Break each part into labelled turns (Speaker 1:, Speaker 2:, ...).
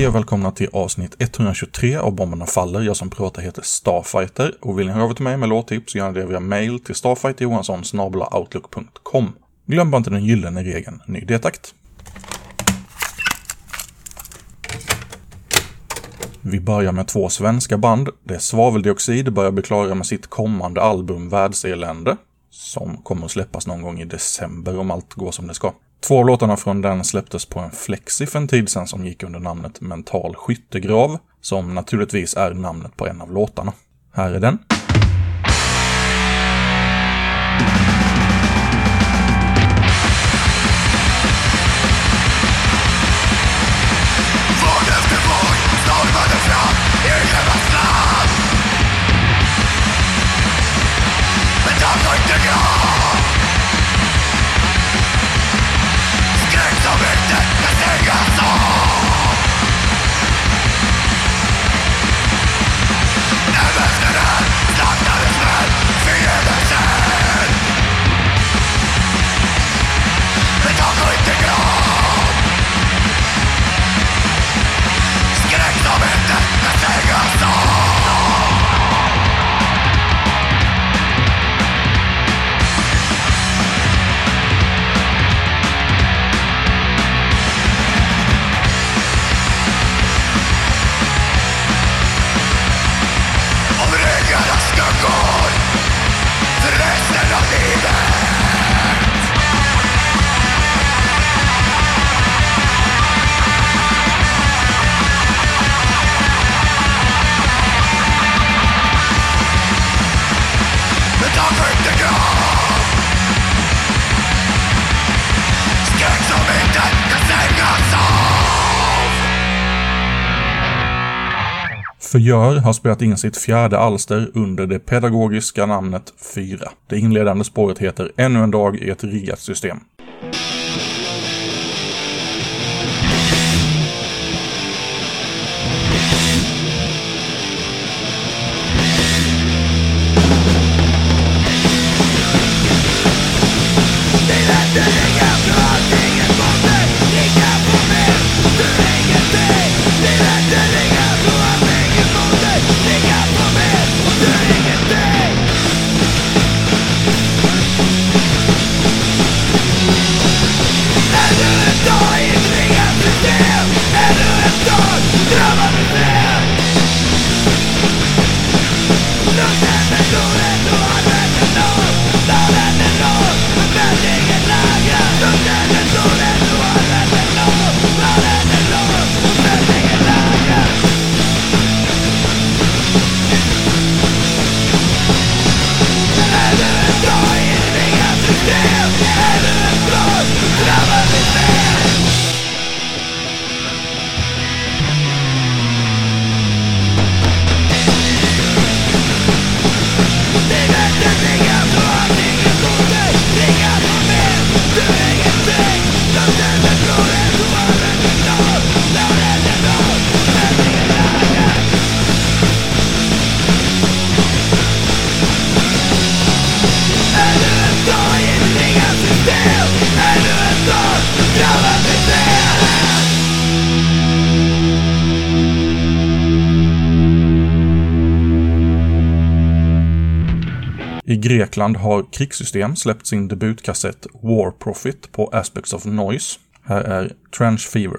Speaker 1: Hej och välkomna till avsnitt 123 av Bomberna Faller. Jag som pratar heter Starfighter och vill ni höra av till mig med låttips så gör ni det via mail till starfighterjohansson.outlook.com. Glöm bara inte den gyllene regeln, ny detakt. Vi börjar med två svenska band. Det är Svaveldioxid börjar bli klara med sitt kommande album Världselände, som kommer att släppas någon gång i december om allt går som det ska. Två av låtarna från den släpptes på en flexi för en tid sedan som gick under namnet Mental Skyttegrav, som naturligtvis är namnet på en av låtarna. Här är den. Förgör har spelat in sitt fjärde alster under det pedagogiska namnet 4. Det inledande spåret heter Ännu en dag i ett riggat system. I Grekland har Krigssystem släppt sin debutkassett War Profit på Aspects of Noise. Här är Trench Fever.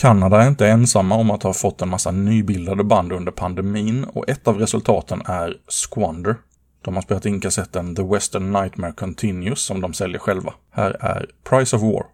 Speaker 2: Kanada är inte ensamma om att ha fått en massa nybildade band under pandemin och ett av resultaten är Squander. De har spelat in kassetten The Western Nightmare Continues som de säljer själva. Här är Price of War.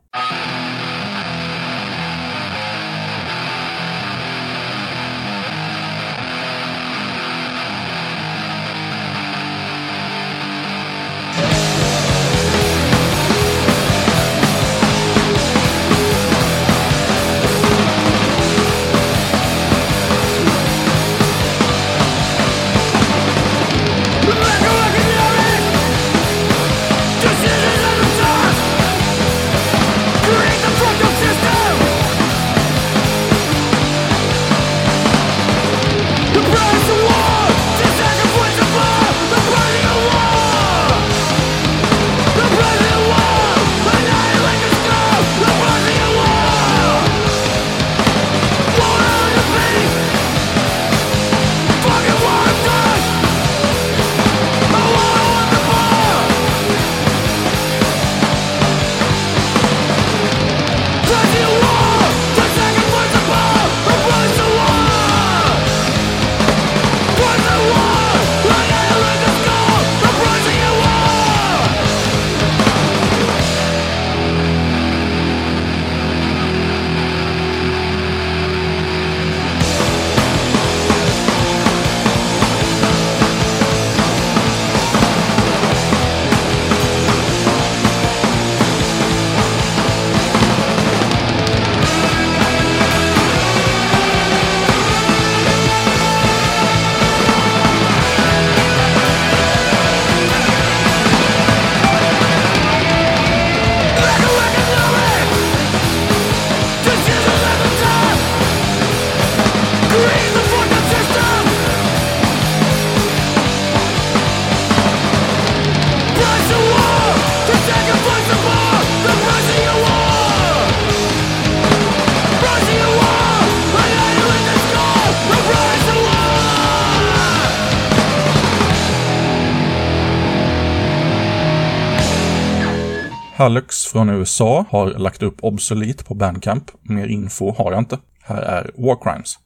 Speaker 2: Hallux från USA har lagt upp Obsolete på Bandcamp. Mer info har jag inte. Här är War Crimes.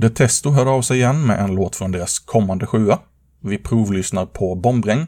Speaker 2: Detesto hörde av sig igen med en låt från deras kommande sjua. Vi provlyssnar på Bombregn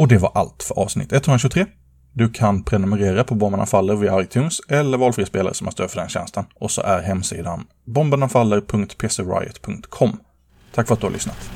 Speaker 2: Och det var allt för avsnitt 123. Du kan prenumerera på Bomberna Faller via iTunes eller valfri spelare som har stöd för den tjänsten. Och så är hemsidan bombernafaller.pcriot.com. Tack för att du har lyssnat.